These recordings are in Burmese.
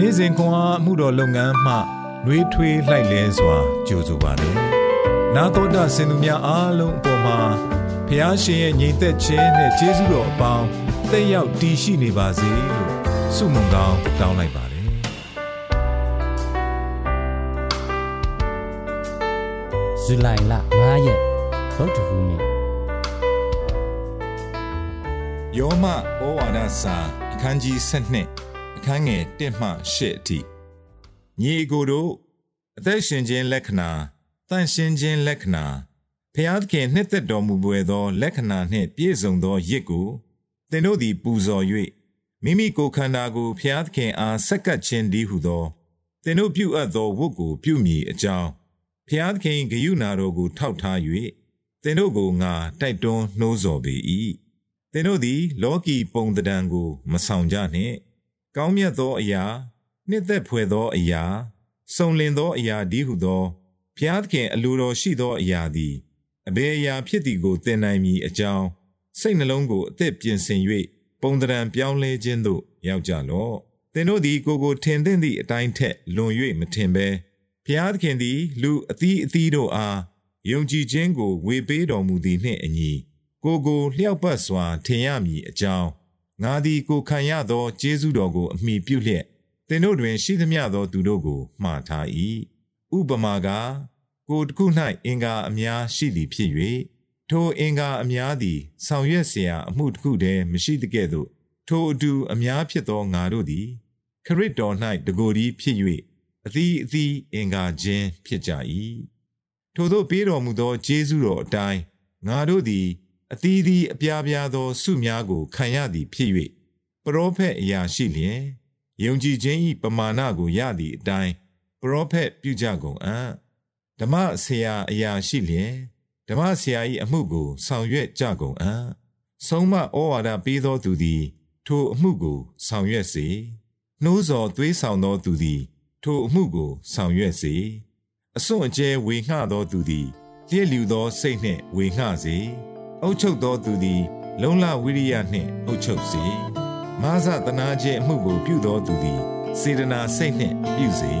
နေ့စဉ်ခွန်အားမှုတော်လုပ်ငန်းမှနှွေးထွေးလှိုက်လဲစွာကြိုဆိုပါတယ်။နာတော်တာစင်သူများအားလုံးအပေါ်မှာဖះရှင်ရဲ့ညီသက်ခြင်းနဲ့ကျေးဇူးတော်အပေါင်းတက်ရောက်တည်ရှိနေပါစေလို့ဆုမွန်ကောင်းတောင်းလိုက်ပါတယ်။ဇူလိုင်လ9ရက်ဗုဒ္ဓဟူးနေ့ယောမဩဝါဒစာအခန်းကြီး7 အခန်းငယ်1မှ8အထိညီအကိုတို့အသက်ရှင်ခြင်းလက္ခဏာတန့်ရှင်းခြင်းလက္ခဏာဖျားသခင်နှစ်သက်တော်မူပွေသော လက္ခဏာနှင့်ပြည့်စုံသောရစ်ကိုသင်တို့သည်ပူဇော်၍မိမိကိုယ်ခန္ဓာကိုဖျားသခင်အားဆက်ကပ်ခြင်းတည်းဟုသောသင်တို့ပြုအပ်သောဝတ်ကိုပြုမည်အကြောင်းဖျားသခင်ဂယုဏတော်ကိုထောက်ထား၍သင်တို့ကိုငါတိုက်တွန်းနှိုးဆော်ပေ၏သင်တို့သည် လောကီပုံတံကို မဆောင်ကြနှင့် ကောင်းမြတ်သောအရာနှစ်သက်ဖွယ်သောအရာစုံလင်သောအရာဒီဟုသောဖျားသခင်အလိုတော်ရှိသောအရာသည်အဘယ်အရာဖြစ်သည်ကိုသင်နိုင်မည်အကြောင်းစိတ်နှလုံးကိုအသက်ပြင်ဆင်၍ပုံတံပြောင်းလဲခြင်းသို့ရောက်ကြလော့သင်တို့သည်ကိုကိုထင်သင့်သည့်အတိုင်းထက်လွန်၍မထင်ဘဲဖျားသခင်သည်လူအသီးအသီးတို့အားယုံကြည်ခြင်းကိုဝေပေးတော်မူသည်နှင့်အညီကိုကိုလျှောက်ပတ်စွာထင်ရမည်အကြောင်း ငါသည်ကိုခံရသောကျေးဇူးတော်ကိုအမိပြုလျက်သင်တို့တွင်ရှိသမျှသောသူတို့ကိုမှားထား၏ဥပမာကကိုတစ်ခု၌အင်္ဂါအများရှိသည်ဖြစ်၍ထိုအင်္ဂါအများသည်ဆောင်ရွက်เสียအမှုတစ်ခုတည်းမရှိသကဲ့သို့ထိုအတူအများဖြစ်သောငါတို့သည်ခရစ်တော်၌တကိုယ်ဒီဖြစ်၍အသီးအသီးအင်္ဂါချင်းဖြစ်ကြ၏ထို့သောပေးတော်မူသောကျေးဇူးတော်အတိုင်းငါတို့သည် အသီးသီးအပြားပြားသောဆုများကိုခံရသည်ဖြစ်၍ပရောဖက်အရာရှိလျင်ယုံကြည်ခြင်း၏ပမာဏကိုရသည့်အတိုင်းပရောဖက်ပြုကြကုန်အံ့ဓမ္မဆရာအရာရှိလျင်ဓမ္မဆရာ၏အမှုကိုဆောင်ရွက်ကြကုန်အံ့ဆုံးမဩဝါဒပေးသောသူသည် ထိုအမှုကိုဆောင်ရွက်စေနှိုးဆော်သွေးဆောင်သောသူသည် ထိုအမှုကိုဆောင်ရွက်စေအစွန့်အကျဲဝေငှသောသူသည်လျက်လျူသောစိတ်နှင့်ဝေငှစေ အုတ်ချုပ်သောသူသည် လုံလဝိရိယနှင့်အုတ်ချုပ်စေမာဇတနာခြင်းအမှုကို ပြုသောသူသည် စေတနာစိတ်နှင့်ပြုစေ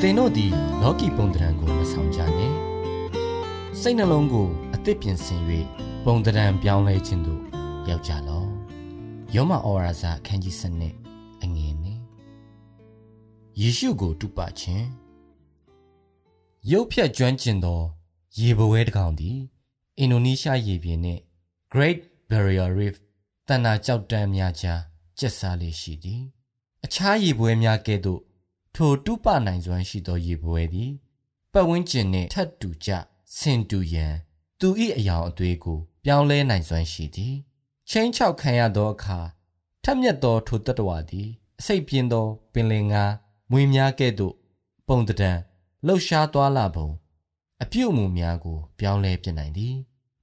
သင်တို့သည်လောကီပုံတံကိုမဆောင်ကြနှင့်စိတ်နှလုံးကိုအသစ်ပြင်ဆင်၍ ပုံတံပြောင်းလဲခြင်းသို့ရောက်ကြလော့ယောမဩဝါဒစာအခန်းကြီး7အငယ်နဲ့ယေရှုကိုတုပခြင်းရုပ်ဖြတ်ကျွမ်းကျင်သောရေဘဝဲတစ်ကောင်သည်အင်ဒိုနီးရှားရေပြင်နှင့် Great Barrier Reef တန်တာကြောက်တန်းများကြားကျက်စားလေးရှိသည်အခြားရေပွဲများကဲ့သို့ထိုတုပနိုင်စွမ်းရှိသောရေပွဲသည်ပတ်ဝန်းကျင်နှင့်ထပ်တူကြဆင်တူရန်သူ၏အယောင်အသွေးကို ပြောင်းလဲနိုင်စွမ်းရှိသည်ချင်းချောက်ခံရသောအခါထက်မြက်သောထိုတတ္တဝါသည်အစိတ်ပြင်းသောပင်လင်ငါမွေများကဲ့သို့ ပုံတံလှုပ်ရှားသွားလာပုံအပြုတ်မှုများကို ပြောင်းလဲပြနိုင်သည်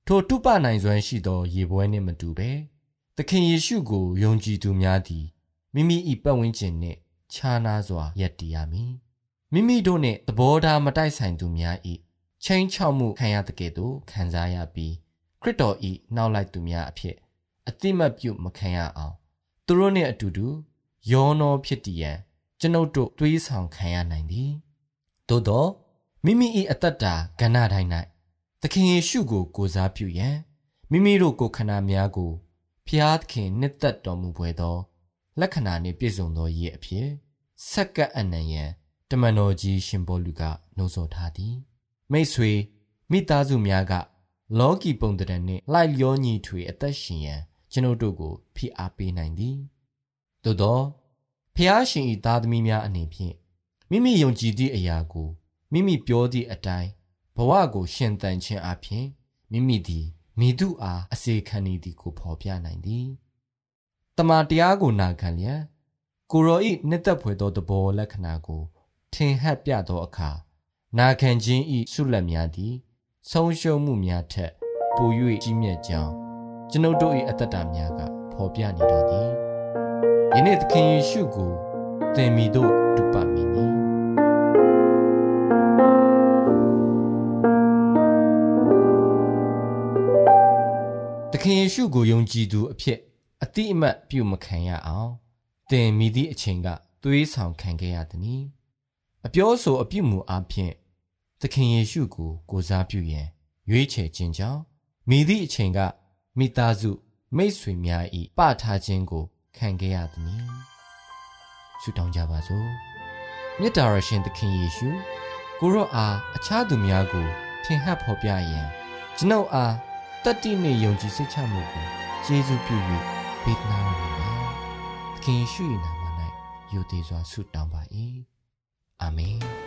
ထိုတုပနိုင်စွမ်းရှိသော ရေပွဲနှင့်မတူပဲသခင်ယေရှုကိုယုံကြည်သူများသည်မိမိ၏ပတ်ဝန်းကျင်နှင့်ခြားနားစွာယက်တည်ရမည်မိမိတို့နှင့်သဘောထားမတိုက်ဆိုင်သူများ၏ချင်းချောက်မှုခံရတဲ့ကဲ့သို့ခံစားရပြီး ခရစ်တော်၏နောက်လိုက်သူများအဖြစ်အတိမတ်ပြုမခံရအောင်သူတို့နှင့်အတူတူယောနောဖြစ်တည်ရန်ကျွန်ုပ်တို့တွေးဆောင်ခံရနိုင်သည်သို့သောမိမိ၏အသက်တာကဏ္ဍတိုင်း၌သခင်ယေရှုကိုကိုးစားပြုရန်မိမိတို့ကိုယ်ခန္ဓာများကိုဖျားသခင်နှစ်သက်တော်မူပွေသော လက္ခဏာနှင့်ပြည့်စုံသောရည်အဖြစ်ဆက်ကပ်အနံရန်တမန်တော်ကြီးရှင်ဘောလူကနှိုးဆော်ထားသည်မိတ်ဆွေမိသားစုများက လောကီပုံတံနှင့်လိုက်လျောညီထွေအသက်ရှင်ရန်ကျွန်ုပ်တို့ကိုဖိအားပေးနိုင်သည်သို့သောဖျားရှင်၏သားသမီးများအနေဖြင့်မိမိယုံကြည်သည့်အရာကိုမိမိပြောသည့်အတိုင်းဘဝကို ရှင်သန်ခြင်းအပြင်မိမိသည်မိသူအားအစေခံနေသည်ကိုဖော်ပြနိုင်သည်တမန်တရားကိုနာခံလျက်ကိုရောဤနှစ်သက်ဖွယ်သောတဘောလက္ခဏာကို ထင်ဟပ်ပြသောအခါနာခံခြင်းဤဆုလက်များသည် ဆုံးရှုံးမှုများထက်ပို၍ကြီးမြတ်ကြောင်းကျွန်ုပ်တို့၏အသက်တာများကဖော်ပြနေတော်သည်ယနေ့သခင်ယေရှုကိုသင်မီတို့တူပါမီနီသခင်ယေရှုကိုယုံကြည်သူအဖြစ်အတိအမှတ်ပြုမခံရအောင်သင်မိသည့်အချိန်ကသွေးဆောင်ခံခဲ့ရသည်။အပြောဆိုအပြုမူအဖြစ် သခင်ယေရှုကိုကိုစားပြုရန်ရွေးချယ်ခြင်းကြောင့်မိသည့်အချိန်ကမိသားစုမိတ်ဆွေများ၏ပထားခြင်းကိုခံခဲ့ရသည်။ဆုတောင်းကြပါစို့။မြတ်တာရရှင်သခင်ယေရှုကိုရော့အားအခြားသူများကိုထင်ဟပ်ဖော်ပြရန်ကျွန်ုပ်အားတတ္တိနှင့်ယုံကြည်စိတ်ချမှုကိုကျေးဇူးပြု၍ပေးနာရမည်ပါ။သခင်ယေရှု၏နာမ၌ယုံသေးစွာဆုတောင်းပါ၏။အာမင်။